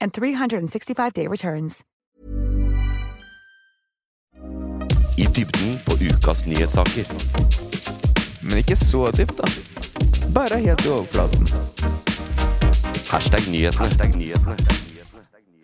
and 365-day returns. I dybden på ukas nyhetssaker. Men ikke så dypt, da. Bare helt i overflaten. Hashtag nyhetene.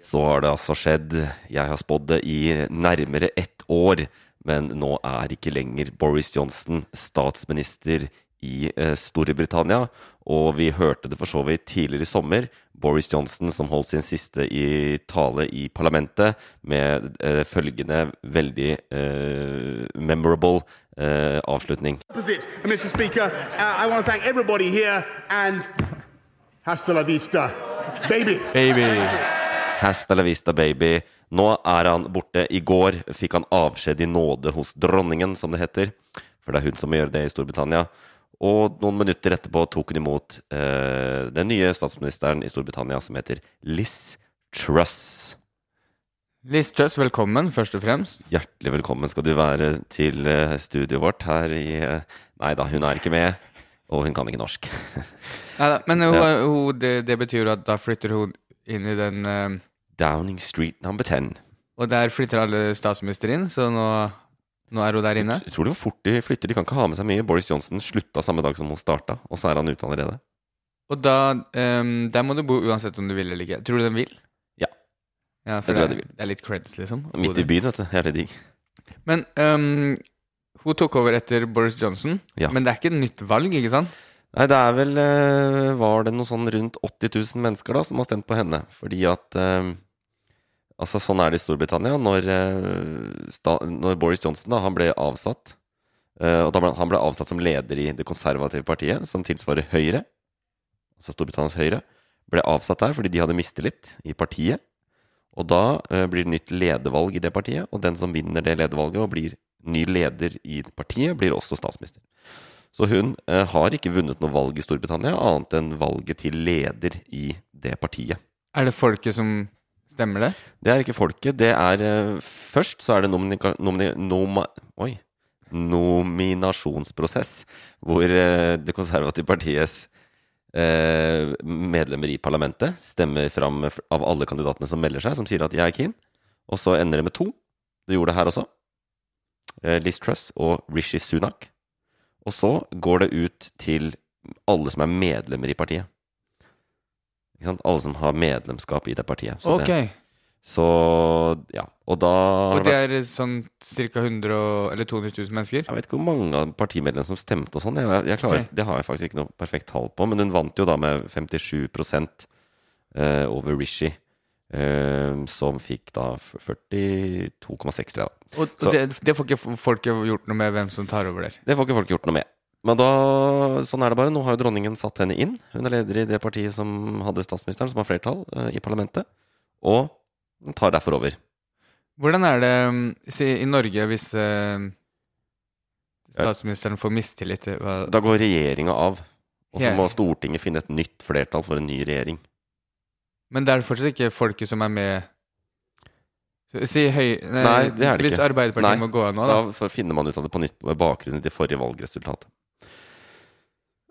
Så har det altså skjedd. Jeg har spådd det i nærmere ett år. Men nå er ikke lenger Boris Johnson statsminister i eh, Storbritannia. Og vi hørte det for så vidt tidligere i sommer. Boris Johnson som holdt sin siste i tale i parlamentet med eh, følgende veldig eh, memorable eh, avslutning. Mr. Speaker, uh, I want to thank everybody here and hasta la vista, baby. Baby. Hasta la vista, baby. Nå er han borte. I går fikk han avskjed i nåde hos dronningen, som det heter. For det er hun som må gjøre det i Storbritannia. Og noen minutter etterpå tok hun imot eh, den nye statsministeren i Storbritannia, som heter Liz Truss. Liz Truss, velkommen, først og fremst. Hjertelig velkommen skal du være til eh, studioet vårt her i eh, Nei da, hun er ikke med. Og hun kan ikke norsk. Neida, men hun, Ja. hun, det, det betyr at da flytter hun inn i den eh, Downing Street number 10. Og der flytter alle statsminister inn, så nå, nå er hun der inne. Jeg tror det var fort de flytter. De kan ikke ha med seg mye. Boris Johnson slutta samme dag som hun starta, og så er han ute allerede. Og da um, Der må du bo uansett om du vil eller ikke. Tror du den vil? Ja. Ja, for tror det, jeg de vil. det er litt creds, liksom. Midt i byen, vet du. Hele digg. Men um, hun tok over etter Boris Johnson. Ja. Men det er ikke et nytt valg, ikke sant? Nei, det er vel eh, Var det noe sånn rundt 80 000 mennesker da som har stemt på henne? Fordi at eh, Altså, sånn er det i Storbritannia. Når, eh, når Boris Johnson da, han ble avsatt eh, Og ble, han ble avsatt som leder i det konservative partiet, som tilsvarer Høyre, altså Storbritannias Høyre, ble avsatt der fordi de hadde mistillit i partiet. Og da eh, blir det nytt ledervalg i det partiet, og den som vinner det ledervalget og blir ny leder i partiet, blir også statsminister. Så hun eh, har ikke vunnet noe valg i Storbritannia, annet enn valget til leder i det partiet. Er det folket som stemmer det? Det er ikke folket. Det er eh, Først så er det nomini, noma, oi, nominasjonsprosess, hvor eh, det konservative partiets eh, medlemmer i parlamentet stemmer fram av alle kandidatene som melder seg, som sier at 'jeg er keen'. Og så ender det med to. Det gjorde det her også. Liz Truss og Rishi Sunak. Og så går det ut til alle som er medlemmer i partiet. Alle som har medlemskap i det partiet. Så Ok. det, så ja. Og da Og det er sånn ca. 100 eller 200 000 mennesker? Jeg vet ikke hvor mange av partimedlemmene som stemte og sånn. Klarer, Det har jeg faktisk ikke noe perfekt tall på, men hun vant jo da med 57 eh, over Rishi. Uh, som fikk da 42,6, tror jeg. Og, det, det får ikke folket gjort noe med hvem som tar over der? Det får ikke folk gjort noe med. Men da, sånn er det bare. Nå har jo dronningen satt henne inn. Hun er leder i det partiet som hadde statsministeren, som har flertall eh, i parlamentet. Og tar derfor over. Hvordan er det um, si, i Norge hvis eh, statsministeren får mistillit? eh, Hva, Da går regjeringa av. Og så må Stortinget finne et nytt flertall for en ny regjering. men det er fortsatt ikke folket som er med Si høy... Nei, det er det Hvis ikke. Arbeiderpartiet Nei, må gå av nå, Da da. finner man ut av det på nytt med bakgrunn i det forrige valgresultatet.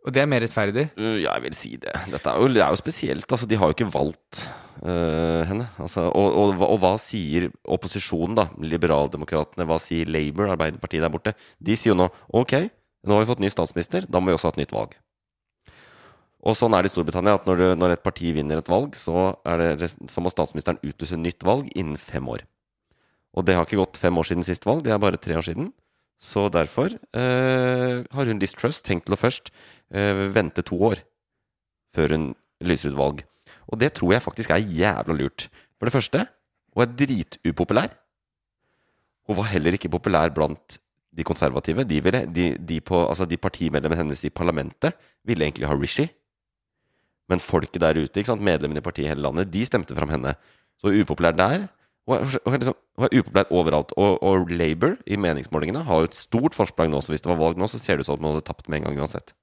Og det er mer rettferdig? Uh, ja, jeg vil si det. Dette er jo, det er jo spesielt. Altså, de har jo ikke valgt øh, henne. Altså, og, og, og hva sier opposisjonen, da? Liberaldemokratene, hva sier Labour, Arbeiderpartiet der borte? De sier jo nå ok, nå har vi fått ny statsminister, da må vi også ha et nytt valg. Og sånn er det i Storbritannia, at når, du, når et parti vinner et valg, så, er det, så må statsministeren utlyse nytt valg innen fem år. Og det har ikke gått fem år siden sist valg, det er bare tre år siden. Så derfor eh, har hun Liz Truss tenkt til å først eh, vente to år før hun lyser ut valg. Og det tror jeg faktisk er jævla lurt. For det første, hun er dritupopulær. Hun var heller ikke populær blant de konservative. De, ville, de, de, på, altså de partimedlemmene hennes i parlamentet ville egentlig ha Rishi. Men folket der ute, medlemmene i partiet i hele landet, de stemte fram henne. Så upopulær der. Hun er, hun er, liksom, hun er upopulær overalt. Og, og Labour i meningsmålingene har jo et stort forsprang nå, så hvis det var valg nå, så ser det ut som at man hadde tapt med en gang uansett.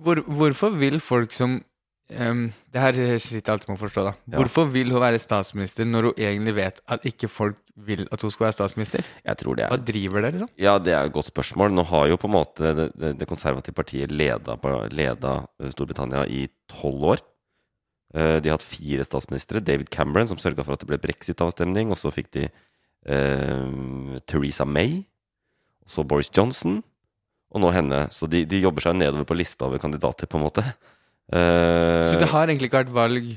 Hvor, hvorfor vil folk som um, Det her sliter jeg alltid med å forstå, da. Ja. Hvorfor vil hun være statsminister når hun egentlig vet at ikke folk vil at hun skal være statsminister? Jeg tror det er Hva er driver det, liksom? Ja, det er et godt spørsmål. Nå har jo på en måte det, det, det konservative partiet leda, leda Storbritannia i tolv år. Eh, De har hatt fire statsministre. David Cameron, som sørga for at det ble brexit-avstemning. Og så fikk de eh, Theresa May. Og så Boris Johnson. Og nå henne. Så de, de jobber seg nedover på lista over kandidater, på en måte. Eh, Så det har egentlig ikke vært valg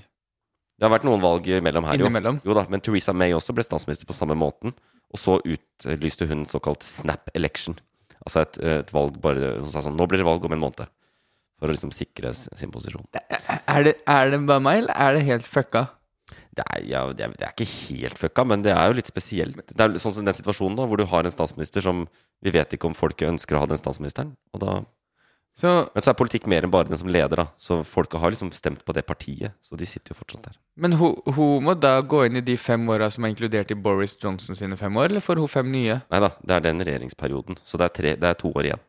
det har vært noen valg mellom her, jo. innimellom? Jo da, men Theresa May også ble statsminister på samme måten. Og så utlyste hun såkalt snap election. Altså et, et valg bare sånn Nå blir det valg om en måned. For å liksom sikre sin posisjon. Er det, er det bare meg, eller er det helt fucka? Det er, ja, det, er, det er ikke helt fucka, men det er jo litt spesielt. Det er sånn som den situasjonen da, hvor du har en statsminister som Vi vet ikke om folket ønsker å ha den statsministeren. Og da, Så men så er politikk mer enn bare den som leder, da. Så folket har liksom stemt på det partiet. Så de sitter jo fortsatt der. Men hun, hun må da gå inn i de fem åra som er inkludert i Boris Johnson sine fem år, eller får hun fem nye? Nei da, det er den regjeringsperioden. Så det er, tre, det er to år igjen.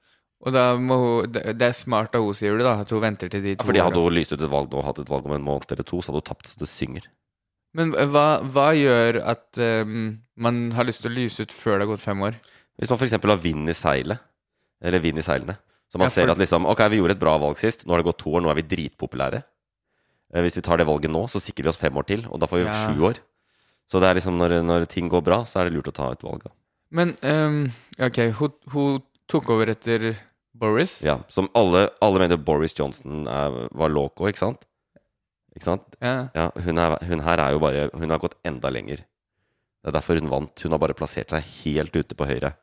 Og da må hun Det er smart av hun, sier du, da, at hun venter til de Ja, to fordi hadde hun lyst ut et valg nå hatt et valg om en måned eller to, så hadde hun tapt så det synger. Men hva, hva gjør at um, man har lyst til å lyse ut før det har gått fem år? Hvis man f.eks. har vind i seilet, eller vind i seilene, så man Ja, for- ser at liksom Ok, vi gjorde et bra valg sist, nå har det gått to år, nå er vi dritpopulære. Eh, Hvis vi tar det valget nå, så sikrer vi oss fem år til, og da får vi Ja. sju år. Så det er liksom når, når ting går bra, så er det lurt å ta et valg, da. Men um, ok, hun, hun tok over etter Boris. Ja, som alle, alle mener Boris Johnson er, var loco, ikke sant? Ikke sant? Ja. Ja, hun, er, hun her er jo bare Hun har gått enda lenger. Det er derfor hun vant. Hun har bare plassert seg helt ute på høyre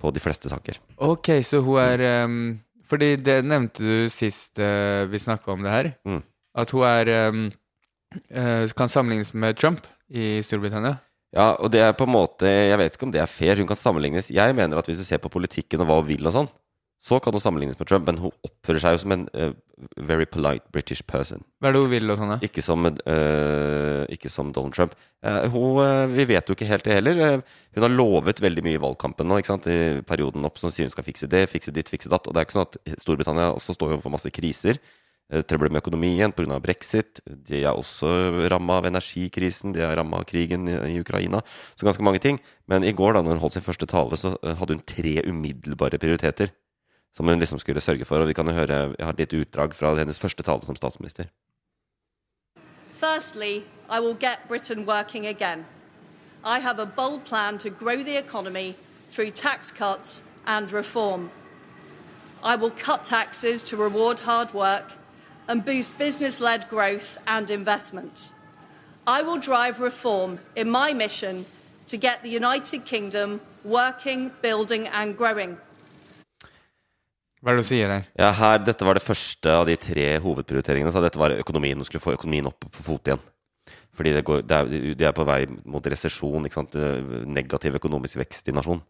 på de fleste saker. Ok, så hun er um, Fordi det nevnte du sist uh, vi snakka om det her. Mm. At hun er um, uh, Kan sammenlignes med Trump i Storbritannia. Ja, og det er på en måte Jeg vet ikke om det er fair. Hun kan sammenlignes Jeg mener at hvis du ser på politikken og hva hun vil og sånn, så kan hun sammenlignes med Trump, men hun oppfører seg jo som en uh, very polite British person. Hva er det hun vil og sånn, da? Ikke som, eh, ikke som Donald Trump. Uh, hun, vi vet jo ikke helt det heller. Hun har lovet veldig mye i valgkampen nå, ikke sant? i perioden opp, som sier hun skal fikse det, fikse ditt, fikse datt. Og det er ikke sånn at Storbritannia også står overfor masse kriser. Trøbbel med økonomien pga. brexit. De er også ramma av energikrisen. De er ramma av krigen i, i Ukraina. Så ganske mange ting. Men i går, da når hun holdt sin første tale, så hadde hun tre umiddelbare prioriteter. Som hun liksom skulle sørge for. Og vi kan høre Jeg har et lite utdrag fra hennes første tale som statsminister. Firstly, I will get Britain working again. I have a bold plan to grow the economy through tax cuts and reform. I will cut taxes to reward hard work and boost business led growth and investment. I will drive reform in my mission to get the United Kingdom working, building, and growing. Hva er det du sier der? Ja, her, Dette var det første av de tre hovedprioriteringene. Så dette var økonomien. Hun skulle få økonomien opp på fot igjen. Fordi det, går, det, er, de er på vei mot resesjon. Eh, Negativ økonomisk vekst i nasjonen.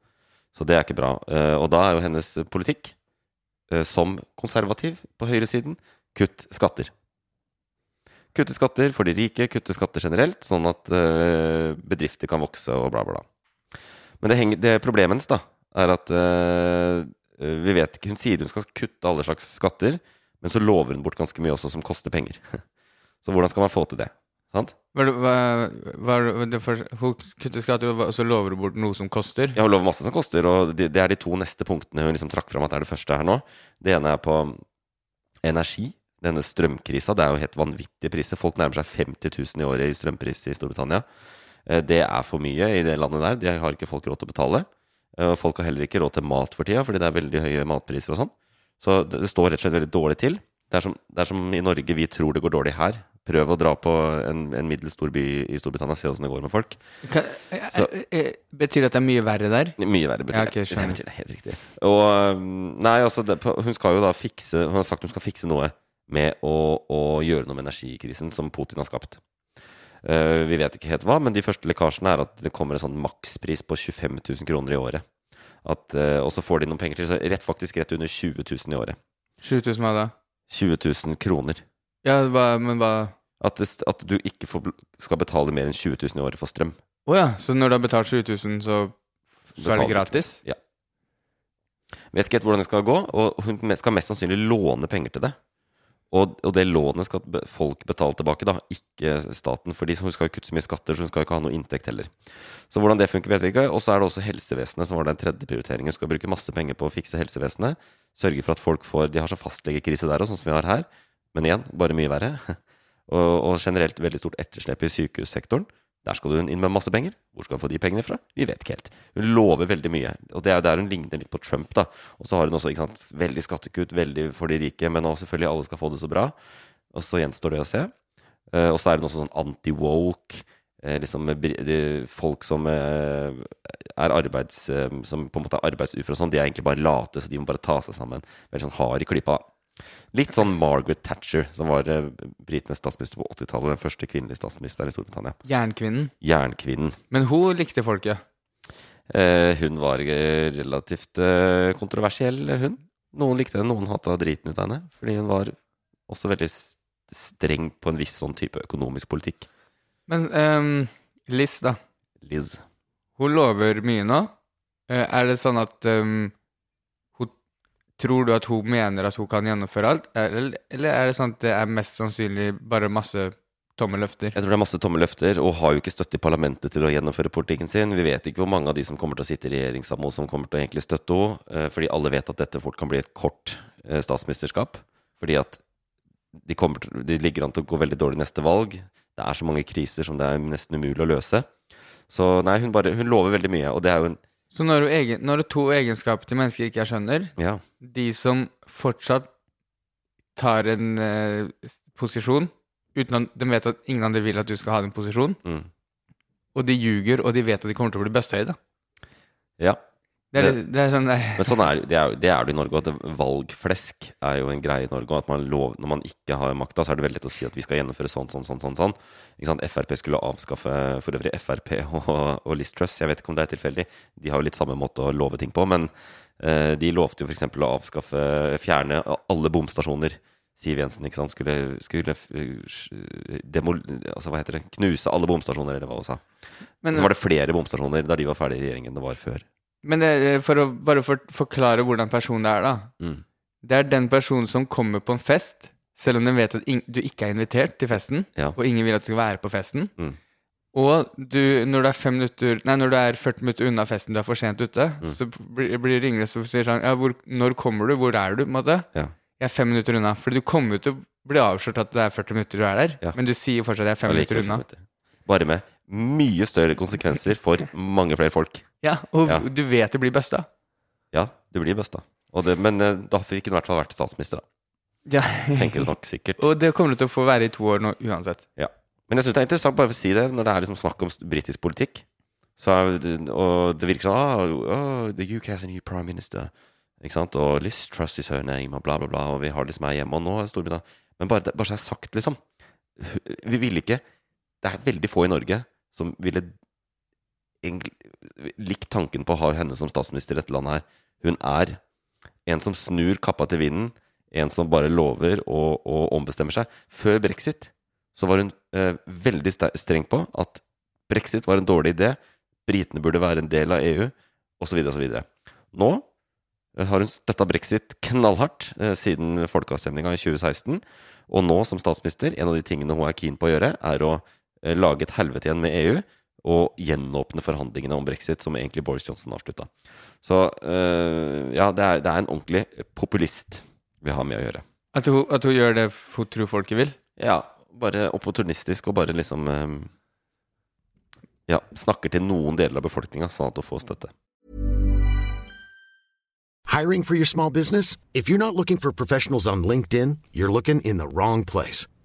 Så det er ikke bra. Eh, Og da er jo hennes politikk, eh, som konservativ på høyresiden, kutt skatter. Kutte skatter for de rike, kutte skatter generelt, sånn at bedrifter kan vokse og bla, bla, bla. Men det, henger, det problemet hennes da, er at vi vet ikke, Hun sier hun skal kutte alle slags skatter, men så lover hun bort ganske mye også som koster penger. Så hvordan skal man få til det? Sant? Hva, hva, hun kutter skatter, og så lover hun bort noe som koster. Ja, hun lover masse som koster, og det, det er de to neste punktene hun liksom trakk fram at det er det første her nå. Det ene er på energi. Denne strømkrisa. Det er jo helt vanvittige priser. Folk nærmer seg 50 000 i året i strømpris i Storbritannia. Eh, Det er for mye i det landet der. De har ikke folk råd til å betale. Eh, folk har heller ikke råd til mat for tida, fordi det er veldig høye matpriser og sånn. Så det, står rett og slett veldig dårlig til. Det er, som, det er som i Norge vi tror det går dårlig her. Prøv å dra på en, en middels stor by i Storbritannia se åssen det går med folk. Kan, eh, Så- eh, Betyr det at det er mye verre der? Mye verre, betyr Ja, det. det. betyr det. Helt riktig. Og Nei, altså, det, hun skal jo da fikse Hun har sagt hun skal fikse noe med å, å gjøre noe med energikrisen som Putin har skapt. Eh, vi vet ikke helt hva, men de første lekkasjene er at det kommer en sånn makspris på 25 000 kroner i året. At, eh, og så får de noen penger til, så rett, faktisk rett under 20 000 i året. 7000 hva da? 20 000 kroner. Ja, hva, men hva At, det, at du ikke får, skal betale mer enn 20 000 i året for strøm. Å ja, så når du har betalt 7000, så, så er det gratis? Ja. Vet ikke helt hvordan det skal gå, og hun skal mest sannsynlig låne penger til det. Og, og det lånet skal folk betale tilbake, da, ikke staten. For de som skal kutte så mye skatter, så hun skal ikke ha noe inntekt heller. Så hvordan det funker, vet vi ikke. Og så er det også helsevesenet som var den tredje prioriteringen. Skal bruke masse penger på å fikse helsevesenet. Sørge for at folk får De har så fastlegekrise der òg, sånn som vi har her. Men igjen, bare mye verre. Og, og generelt veldig stort etterslep i sykehussektoren. Der skal hun inn med masse penger. Hvor skal hun få de pengene fra? Vi vet ikke helt. Hun lover veldig mye. Og det er jo der hun ligner litt på Trump, da. Og så har hun også ikke sant, veldig skattekutt, veldig for de rike, men også selvfølgelig alle skal få det så bra. Og så gjenstår det å se. Eh, og så er hun også sånn anti-woke. Eh, liksom folk som eh, er arbeids... Som på en måte er arbeidsuføre og sånn, de er egentlig bare late, så de må bare ta seg sammen. Veldig sånn hard i klypa. Litt sånn Margaret Thatcher, som var eh, britenes statsminister på 80-tallet. Den første kvinnelige statsministeren i Storbritannia. Jernkvinnen. Jernkvinnen. Men hun likte folket. Eh, hun var eh, relativt eh, kontroversiell, hun. Noen likte henne, noen hata driten ut av henne. Fordi hun var også veldig streng på en viss sånn type økonomisk politikk. Men ehm, Liz, da. Liz. Hun lover mye nå. Eh, er det sånn at hun Tror du at hun mener at hun kan gjennomføre alt, eller, eller er det sånn at det er mest sannsynlig bare masse tomme løfter? Jeg tror det er masse tomme løfter, og har jo ikke støtte i parlamentet til å gjennomføre politikken sin. Vi vet ikke hvor mange av de som kommer til å sitte i regjering sammen med henne, som kommer til å egentlig støtte henne, eh, fordi alle vet at dette fort kan bli et kort statsmesterskap. statsministerskap. Fordi at de, kommer de ligger an til å gå veldig dårlig neste valg. Det er så mange kriser som det er nesten umulig å løse. Så nei, hun, bare, hun lover veldig mye, og det er jo en Så når, du egen, når det er to egenskaper til mennesker ikke jeg skjønner, Ja. de som fortsatt tar en eh, posisjon uten at de vet at ingen andre vil at du skal ha den posisjonen, Mm. og de ljuger, og de vet at de kommer til å bli bøsthøye, da. ja. Det er, Det- er sånn. Men sånn er det, er, det er det i Norge, at valgflesk er jo en greie i Norge. At man lov, når man ikke har makta, så er det veldig lett å si at vi skal gjennomføre sånn, sånn, sånn. sånn, sånn. Ikke sant? Frp skulle avskaffe for øvrig Frp og, og Liz Truss. Jeg vet ikke om det er tilfeldig. De har jo litt samme måte å love ting på. Men eh, de lovte jo f.eks. å avskaffe, fjerne alle bomstasjoner. Siv Jensen ikke sant? skulle, skulle eh, demol, altså, hva heter det? knuse alle bomstasjoner, eller hva hun sa. Men, så var det flere bomstasjoner da de var ferdig i regjeringen det var før. Men det, for å bare for, forklare hvordan personen det er, da. Mm. Det er den personen som kommer på en fest, selv om den vet at in, du ikke er invitert til festen, Ja. og ingen vil at du skal være på festen. Mm. Og du, når du er fem minutter Nei, når du er 40 minutter unna festen, du er for sent ute, Mm. så blir, blir det og sier sånn Ja, hvor, når kommer du? Hvor er du? på en måte? Ja. Jeg er fem minutter unna. For du kommer jo til å bli avslørt at det er 40 minutter du er der, Ja. men du sier fortsatt at jeg er fem minutter unna. Bare med mye større konsekvenser for mange flere folk. Ja, og Ja. du vet du blir busta. Ja, du blir busta. Men eh, da fikk hun i hvert fall vært statsminister, da. Ja. Tenker du nok sikkert. og det kommer du til å få være i to år nå uansett. Ja. Men jeg syns det er interessant bare for å si det, når det er liksom snakk om britisk politikk. Så det, og det virker sånn ah, oh, The UK has a new prime minister. Ikke sant? Og Liz Truss is her name, og bla, bla, bla. Og vi har liksom her hjemme, og nå er Storbritannia Men bare, det- bare så jeg har sagt, liksom. Vi ville ikke Det er veldig få i Norge som ville likt tanken på å ha henne som statsminister i dette landet her. Hun er en som snur kappa til vinden, en som bare lover og, og ombestemmer seg. Før brexit så var hun eh, veldig streng på at brexit var en dårlig idé, britene burde være en del av EU, osv., osv. Nå eh, har hun støtta brexit knallhardt eh, siden folkeavstemninga i 2016. Og nå, som statsminister, en av de tingene hun er keen på å gjøre, er å lage et helvete igjen med EU og gjenåpne forhandlingene om brexit, som egentlig Boris Johnson avslutta. Så eh, ja, det er, det er en ordentlig populist vi har med å gjøre. At hun, at hun gjør det hun tror folket vil. Ja, bare opportunistisk og bare liksom eh, Ja, snakker til noen deler av befolkninga, sånn at hun får støtte. Hiring for your small business? If you're not looking for professionals on LinkedIn, you're looking in the wrong place.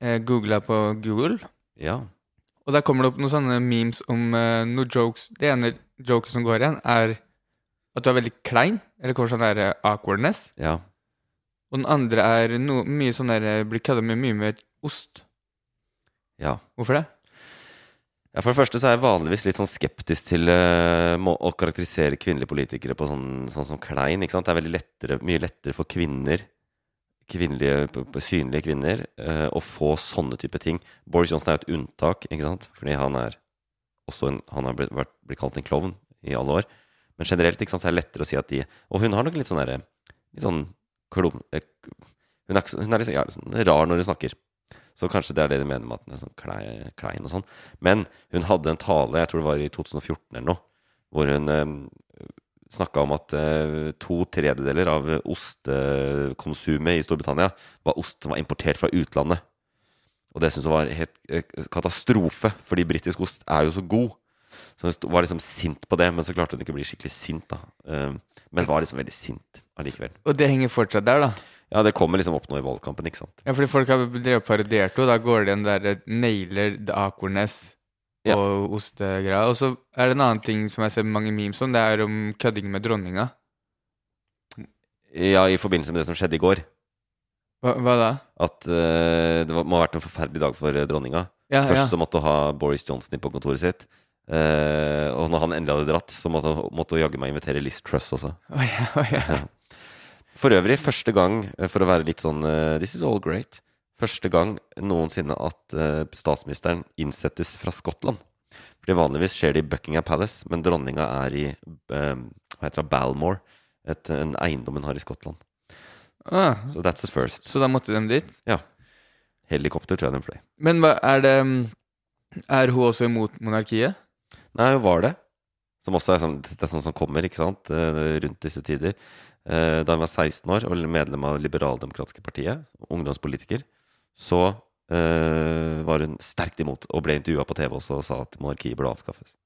Googla på Google, Ja. og der kommer det opp noen sånne memes om eh, noen jokes. Det ene joket som går igjen, er at du er veldig klein, eller kommer sånn der eh, awkwardness. ja. Og den andre er no, mye sånn der eh, Blir kødda med mye mer ost. Ja. Hvorfor det? Ja, For det første så er jeg vanligvis litt sånn skeptisk til uh, å karakterisere kvinnelige politikere på sånn, sånn som klein. ikke sant? Det er veldig lettere, mye lettere for kvinner, kvinnelige, synlige kvinner, eh, å få sånne type ting. Boris Johnson er jo et unntak, ikke sant? Fordi han er også en, han har blitt, vært, blitt kalt en klovn i alle år. Men generelt ikke sant, så er det lettere å si at de Og hun har nok litt sånn derre Litt sånn klum... eh, Hun er, hun er litt, sånn- ja, litt sånn rar når hun snakker. Så kanskje det er det de mener med at hun er sånn klein, klein og sånn. Men hun hadde en tale, jeg tror det var i 2014 eller noe, hvor hun eh, snakka om at eh, to tredjedeler av ostekonsumet i Storbritannia var ost som var importert fra utlandet. Og det syntes jeg var helt eh, katastrofe, fordi britisk ost er jo så god. Så hun var liksom sint på det, men så klarte hun ikke å bli skikkelig sint, da. Eh, men var liksom veldig sint allikevel. Og det henger fortsatt der, da. Ja, det kommer liksom opp nå i valgkampen, ikke sant. Ja, fordi folk har drevet parodiert henne. Da går det en der eh, nailer awkwardness Ja. og ostegreier. Og så er det en annen ting som jeg ser mange memes om, det er om kødding med dronninga. Ja, i forbindelse med det som skjedde i går. Hva, hva da? At uh, det må ha vært en forferdelig dag for eh, dronninga. Ja, Først ja. så måtte hun ha Boris Johnson inn på kontoret sitt. Uh, og når han endelig hadde dratt, så måtte, måtte hun jaggu meg invitere Liz Truss også. Oh, ja, oh, ja. For øvrig, første gang, for å være litt sånn uh, This is all great. Første gang noensinne at eh, statsministeren innsettes fra Skottland. Fordi vanligvis skjer det i Buckingham Palace, men dronninga er i eh, hva heter det, Balmore, et, en eiendom hun har i Skottland. Ah, Så that's the first. så da måtte de dit? Ja. Helikopter tror jeg de fløy. Men hva er det Er hun også imot monarkiet? Nei, hun var det. Som også er sånn, det er sånn som kommer, ikke sant, eh, rundt disse tider. Da hun var 16 år og medlem av Liberaldemokratiske partiet, ungdomspolitiker, så eh, var hun sterkt imot, og ble intervjua på TV også og sa at monarkiet burde avskaffes.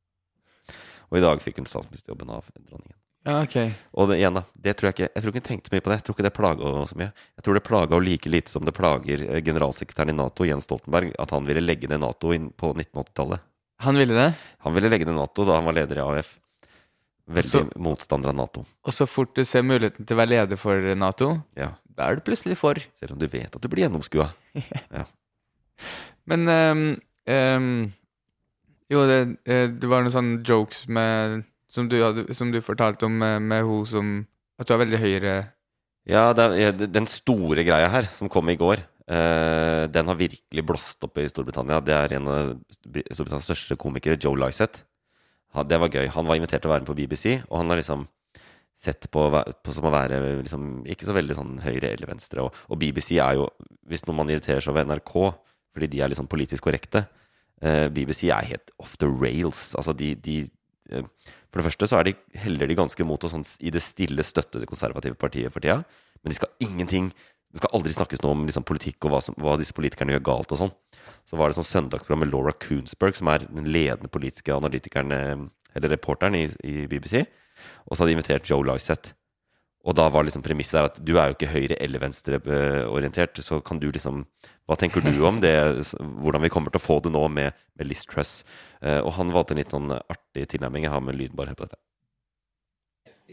Og i dag fikk hun statsministerjobben av dronningen. Ja, okay. Og det, igjen da, det tror jeg ikke Jeg tror ikke hun tenkte så mye på det. Jeg tror ikke det plaga så mye. Jeg tror det plaga henne like lite som det plager eh, generalsekretæren i Nato, Jens Stoltenberg, at han ville legge ned Nato på 1980-tallet. Han ville det? Han ville legge ned Nato da han var leder i AUF. Veldig Så- motstander av Nato. Og så fort du ser muligheten til å være leder for Nato, Ja. Er du plutselig for. Selv om du vet at du blir gjennomskua. Men um, um, Jo, det, eh, det var noen sånne jokes med Som du, hadde, som du fortalte om med, med hun som At du er veldig høyre Ja, er, den store greia her, som kom i går, uh, den har virkelig blåst opp i Storbritannia. Det er en av Storbritannias største komikere, Joe Lyseth. Det var gøy. Han var invitert til å være med på BBC, og han har liksom sett på, på som å være liksom, ikke så veldig sånn høyre eller venstre. Og, og BBC er jo, hvis noen man irriterer seg over NRK, fordi de er liksom politisk korrekte eh, BBC er helt off the rails. Altså de, de eh, For det første så er de, heller de ganske mot å sånn, i det stille støtte det konservative partiet for tida. Men de skal ingenting Det skal aldri snakkes noe om liksom, politikk og hva, som, hva disse politikerne gjør galt og sånn. Så var det sånn søndagsprogram med Laura Koonsberg, som er den ledende politiske analytikeren, eh, eller reporteren i, i BBC. Og så hadde de invitert Joe Lyseth. Og da var liksom premisset der at du er jo ikke høyre- eller venstreorientert, så kan du liksom Hva tenker du om det, hvordan vi kommer til å få det nå med, med Liz Truss? Eh, og han valgte en litt sånn artig tilnærming. Jeg har med lyd, bare på dette.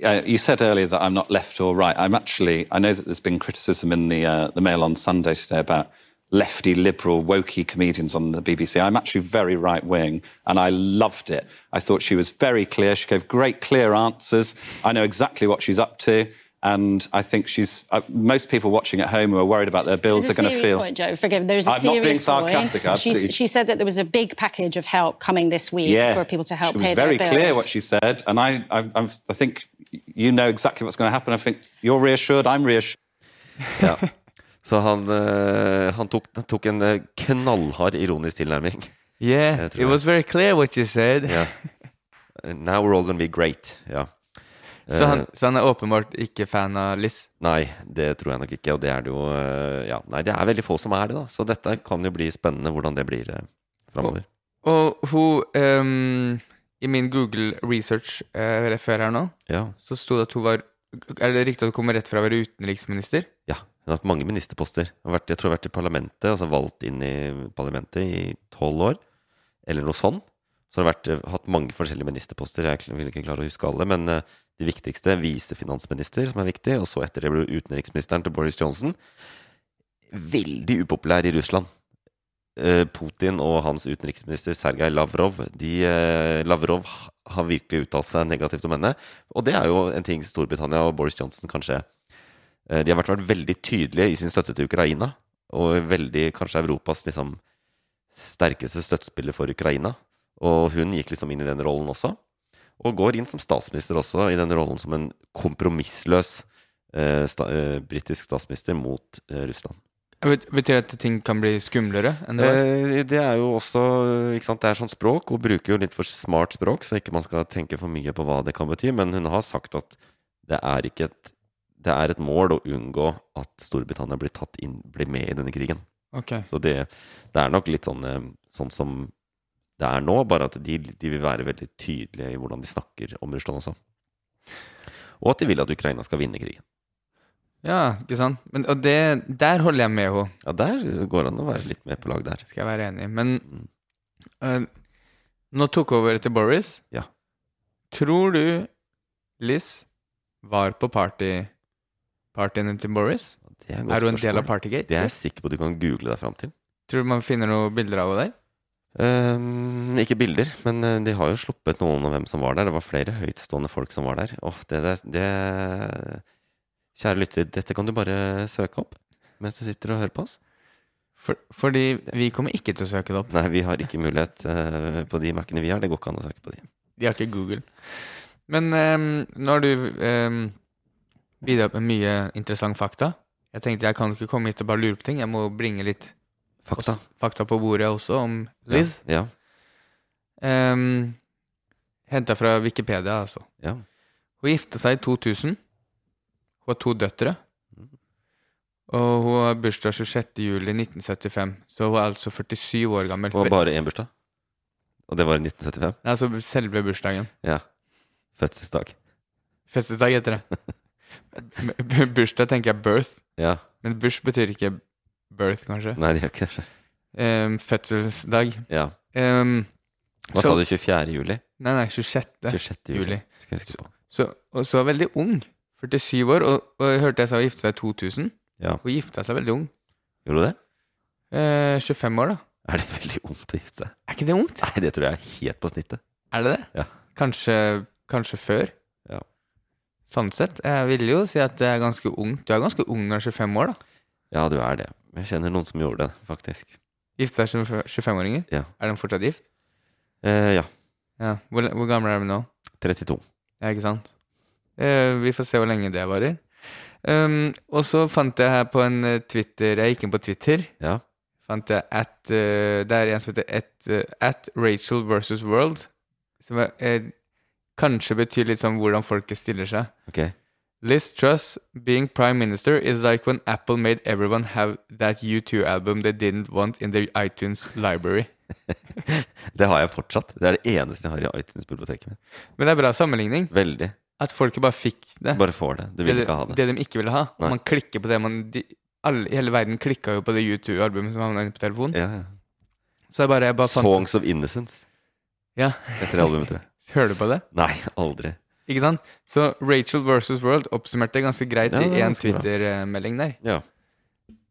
Uh, you said earlier that I'm not left or right. I'm actually. I know that there's been criticism in the uh, the Mail on Sunday today about lefty, liberal, wokey comedians on the BBC. I'm actually very right wing, and I loved it. I thought she was very clear. She gave great, clear answers. I know exactly what she's up to. And I think she's. Uh, most people watching at home who are worried about their bills are going to serious feel. point, Joe. Forgive. There's a I'm not being sarcastic, point. She's- absolutely. She said that there was a big package of help coming this week yeah, for people to help she was pay very their clear what she said, and I, I, I'm, think you know exactly what's going to happen. I think you're reassured. I'm reassured. Ja. Så han, eh, han, tok, tok en eh, knallhard ironisk tilnærming. Yeah, it was very clear what you said. yeah. Now we're all gonna be great. Ja. Så, han, Eh, så han er åpenbart ikke fan av Liss? Nei, det tror jeg nok ikke. Og det er det jo eh, Ja, nei, det er veldig få som er det, da. Så dette kan jo bli spennende hvordan det blir uh, framover. Og hun um, I min Google research uh, før her nå, Ja. så sto det at hun var Er det riktig at hun kommer rett fra å være utenriksminister? Ja. Hun har hatt mange ministerposter. Jeg tror hun har vært i parlamentet, altså valgt inn i parlamentet i tolv år, eller noe sånt. Så har hun vært, eh, hatt mange forskjellige ministerposter. Jeg vil ikke klare å huske alle, men eh, de viktigste visefinansminister, som er viktig, og så etter det ble utenriksministeren til Boris Johnson. Veldig upopulær i Russland. Eh, Putin og hans utenriksminister Sergej Lavrov de, Lavrov har virkelig uttalt seg negativt om henne. Og det er jo en ting Storbritannia og Boris Johnson kanskje eh, De har vært, vært veldig tydelige i sin støtte til Ukraina. Og veldig kanskje Europas liksom, sterkeste støttespiller for Ukraina. Og hun gikk liksom inn i den rollen også. Og går inn som statsminister også, i den rollen som en kompromissløs eh, sta, eh, britisk statsminister mot eh, Russland. Bet- Betyr det at ting kan bli skumlere enn det var? Eh, det er jo også ikke sant, Det er sånn språk. Hun bruker jo litt for smart språk, så ikke man skal tenke for mye på hva det kan bety. Men hun har sagt at det er ikke et det er et mål å unngå at Storbritannia blir, tatt inn, blir med i denne krigen. Okay. Så det, det er nok litt sånn, eh, sånn som det er nå, bare at de, de vil være veldig tydelige i hvordan de snakker om Russland også. Og at de vil at Ukraina skal vinne krigen. Ja, ikke sant? Men, og det, der holder jeg med henne. Ja, der går det an å være litt med på lag der. Skal jeg være enig. Men uh, nå tok over til Boris. Ja. Tror du Liz var på party partyene til Boris? Det er, Er du en del av Partygate? Det er jeg sikker på du kan google deg fram til. Tror du man finner noen bilder av henne der? Um, ikke bilder, men eh, de har jo sluppet noen av hvem som var der. Det var flere høytstående folk som var der. Oh, det, det, det Kjære lytter, dette kan du bare søke opp mens du sitter og hører på oss. For, fordi vi kommer ikke til å søke det opp. Nei, vi har ikke mulighet uh, på de Mac-ene vi har. Det går ikke an å søke på de. De har ikke Google. Men um, nå har du um, bidratt med mye interessant fakta. Jeg tenkte jeg kan ikke komme hit og bare lure på ting. Jeg må bringe litt Fakta. også- fakta på bordet også om Liz. Ja. Um, Henta fra Wikipedia, altså. Ja. Hun gifta seg i 2000. Hun har to døtre. Mm. Og hun har bursdag 26. juli 1975, så hun er altså 47 år gammel. Og bare én bursdag. Og det var i 1975. Altså selve bursdagen. Ja. Fødselsdag. Fødselsdag heter det. Bursdag tenker jeg birth, Ja. men bush betyr ikke birth, kanskje. Nei, det gjør ikke det. Um, fødselsdag. Ja. Um, Hva så- sa du? 24. juli? Nei, nei, 26. 26. juli. Skal jeg huske på. Så, og så veldig ung. 47 år. Og, og jeg hørte jeg sa hun gifta seg i 2000. Ja. Hun gifta seg veldig ung. Gjorde du det? Eh, 25 år, da. Er det veldig ungt å gifte seg? Er ikke det ungt? Nei, det tror jeg er helt på snittet. Er det det? Ja. Kanskje, kanskje før? Sånn sett. Jeg vil jo si at det er ganske ungt. Du er ganske ung når du er 25 år, da. Ja, du er det. Jeg kjenner noen som gjorde det, faktisk. Gifte seg som 25-åringer? Ja. Er de fortsatt gift? Eh, ja. Ja. Hvor, hvor gamle er de nå? 32. Ja, ikke sant? Eh, vi får se hvor lenge det varer. Um, og så fant jeg her på en eh, Twitter Jeg gikk inn på Twitter. Ja. Fant jeg at uh, Det er en som heter at, uh, at Rachel versus World. Som er, eh, kanskje betyr litt sånn hvordan folket stiller seg. Ok. Liz Truss being prime minister is like when Apple made everyone have that U2 album they didn't want in their iTunes library. Det har jeg fortsatt. Det er det eneste jeg har i iTunes-biblioteket mitt. Men det er bra sammenligning. Veldig. At folket bare fikk det. Bare får det. Du vil ikke ha det. Det de ikke ville ha. Nei. Man klikker på det man de, alle, Hele verden klikka jo på det U2-albumet som havna inne på telefonen. Ja, ja. Så jeg bare, jeg bare fant Songs of Innocence Ja. etter albumet, tror jeg. Hører du på det? Nei, aldri. Ikke sant? Så Rachel versus World oppsummerte ganske greit Ja, i en. Twitter-melding der. Ja.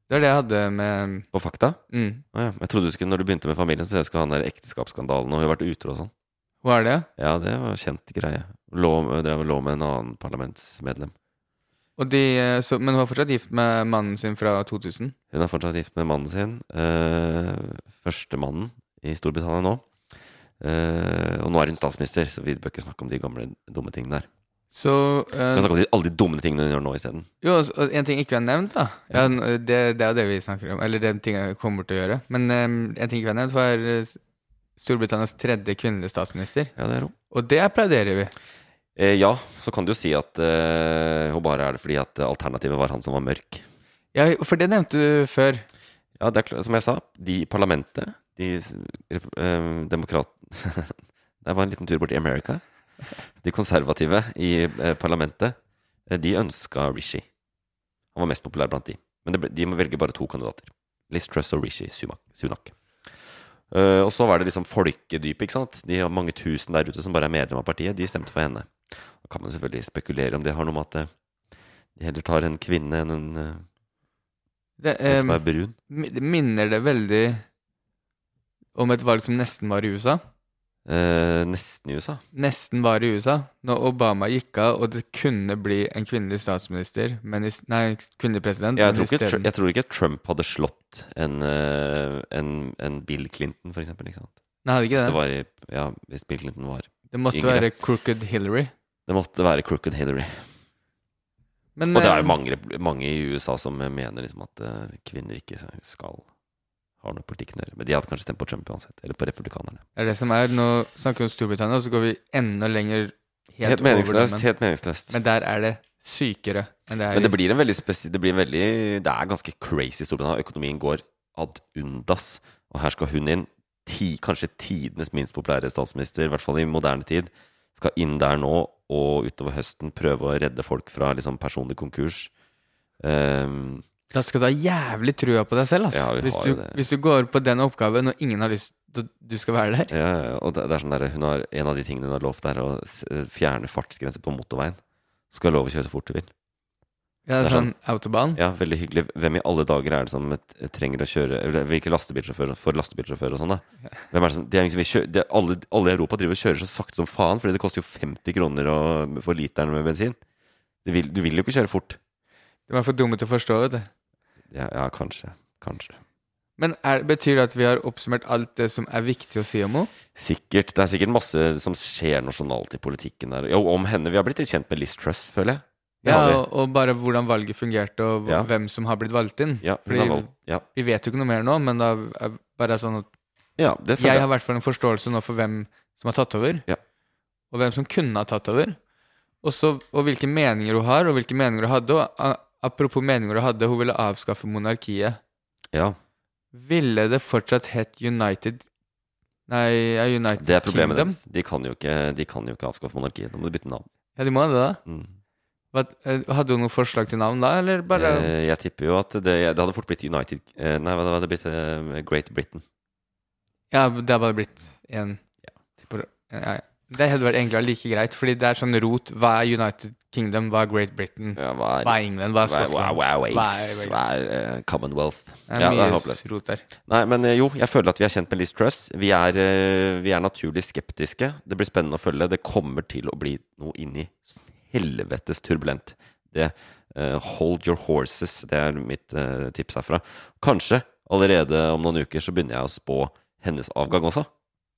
Det var det jeg hadde med På fakta? Mm. Oh, ja. Jeg trodde du skulle, når du begynte med familien, så jeg skulle ha den der ekteskapsskandalen og hun har vært utro og sånn. Hva er det? Ja, det var kjent greie. Lå, drev og lå med en annen parlamentsmedlem. De, eh, så, men hun er fortsatt gift med mannen sin fra 2000? Hun er fortsatt gift med mannen sin. Øh, Førstemannen i Storbritannia nå. Eh, og nå er hun statsminister, så vi bør ikke snakke om de gamle dumme tingene der. Så Vi eh, kan snakke om de, alle de dumme tingene hun gjør nå isteden. Jo, og en ting ikke vi har nevnt, da. Ja, det, det er jo det vi snakker om. Eller den ting jeg kommer til å gjøre. Men um, en ting ikke vi har nevnt, var eh, Storbritannias tredje kvinnelige statsminister. Ja, det er hun. Og det applauderer vi. Eh, ja, så kan du jo si at eh, hun bare er det fordi at alternativet var han som var mørk. Ja, for det nevnte du før. Ja, det er som jeg sa, de i parlamentet, de eh, demokrat... det var en liten tur bort i America. De konservative i eh, parlamentet, de ønska Rishi. Han var mest populær blant de. Men ble, de må velge bare to kandidater. Liz Truss og Rishi Sunak. Eh, og så var det liksom folkedypet, ikke sant. De har mange tusen der ute som bare er medlem av partiet. De stemte for henne. Da kan man selvfølgelig spekulere om det har noe med at de heller tar en kvinne enn en Det, en som er brun. minner det veldig om et valg som nesten var i USA. Eh, nesten i USA. Nesten var i USA. Når Obama gikk av, og det kunne bli en kvinnelig statsminister men i, Nei, kvinnelig president. Jeg tror, ikke, jeg tror ikke Trump hadde slått en, eh, en, en Bill Clinton, for eksempel. Ikke sant? Nei, hadde ikke hvis det. var i, ja, hvis Bill Clinton var Det måtte yngre. være Crooked Hillary. Det måtte være Crooked Hillary. Men, og det er eh, jo mange, mange i USA som mener liksom at eh, kvinner ikke skal ha noe politikk å gjøre. Men de hadde kanskje stemt på Trump uansett. Eller på republikanerne. Det er det som er. Nå snakker vi om Storbritannia, og så går vi enda lenger helt, Helt meningsløst, helt meningsløst. Men der er det sykere enn det er Men det blir en veldig spesiell Det veldig Det er ganske crazy Storbritannia. Økonomien går ad undas. Og her skal hun inn. Ti, kanskje tidenes minst populære statsminister, i hvert fall i moderne tid, skal inn der nå og utover høsten prøve å redde folk fra liksom personlig konkurs. Ehm, Da skal du ha jævlig trua på deg selv, altså. Ja, hvis, du, hvis du går på den oppgaven og ingen har lyst til at du skal være der. ja, og det, det er sånn der, har, En av de tingene hun har lovt, er å fjerne fartsgrenser på motorveien. Du skal ha lov å kjøre så fort du vil. Ja, Det er sånn autobahn. Ja, veldig hyggelig. Hvem i alle dager er det som trenger å kjøre eller Hvilke lastebilsjåfører for lastebilsjåfører og sånn, da? Hvem er det som de er liksom, som vil kjøre, er alle, alle i Europa driver og kjører så sakte som faen, fordi det koster jo 50 kroner å, for literen med bensin. Du vil, du vil jo ikke kjøre fort. De er for dumme til å forstå, vet du. Ja, ja kanskje. Kanskje. Men er, betyr det at vi har oppsummert alt det som er viktig å si om henne? Sikkert. Det er sikkert masse som skjer nasjonalt i politikken der. Jo, om henne. Vi har blitt litt kjent med Liz Truss, føler jeg. Det Ja, og, og bare hvordan valget fungerte, og Ja. hvem som har blitt valgt inn. Ja, Fordi valgt- ja. Vi vet jo ikke noe mer nå, men da er bare sånn at Ja, det Jeg jeg. har i hvert fall en forståelse nå for hvem som har tatt over, Ja. og hvem som kunne ha tatt over. Også, og hvilke meninger hun har, og hvilke meninger hun hadde. Og apropos meninger du hadde, hun ville avskaffe monarkiet. Ja. Ville det fortsatt hett United Nei, United Kingdom? Det er problemet deres. De kan jo ikke, de kan jo ikke avskaffe monarkiet. Da må du bytte navn. Ja, de må det, da. Mm. Eh, hadde hun noe forslag til navn da, eller bare Eh, jeg tipper jo at det, det hadde fort blitt United eh, Nei, det hadde blitt? Great Britain. Ja, det hadde bare blitt en ja. ja. Det hadde vært egentlig like greit, fordi det er sånn rot. Hva er United Kingdom? Hva er Great Britain? hva, er, England? Hva er Hva er- Skottland? hva er Wales? Hva er Hva eh, Commonwealth? Det er Ja, det er mye rot der. Nei, men eh, jo, jeg føler at vi er kjent med Liz Truss. Vi er, uh, vi er naturlig skeptiske. Det blir spennende å følge. Det kommer til å bli noe inni helvetes turbulent. det. uh, hold your horses. Det er mitt tips herfra. Kanskje allerede om noen uker så begynner jeg å spå hennes avgang også.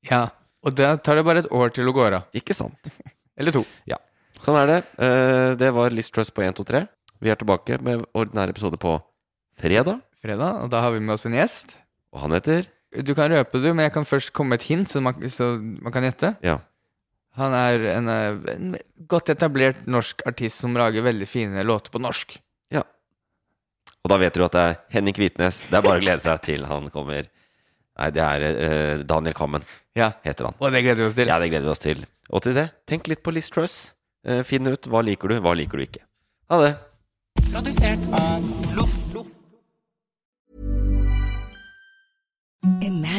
Ja, og da tar det bare et år til å gå av. Ikke sant. Eller to. Ja. Sånn er det. Eh, det var Liz Truss på 1, 2, 3. Vi er tilbake med ordinær episode på fredag. Fredag, og da har vi med oss en gjest. Og han heter Du kan røpe det, men jeg kan først komme med et hint, så man, så man kan gjette. Ja. Han er en, eh, en godt etablert norsk artist som lager veldig fine låter på norsk. Ja. Og da vet du at det er Henning Kvitnes. Det er bare å glede seg til han kommer. Nei, det er eh, Daniel Kammen, Ja, heter han. og det gleder vi oss til. Ja, det gleder vi oss til. Og til det, tenk litt på Liz Truss. Eh, finn ut hva liker du, hva liker du ikke. Ha det. Produsert av Loff.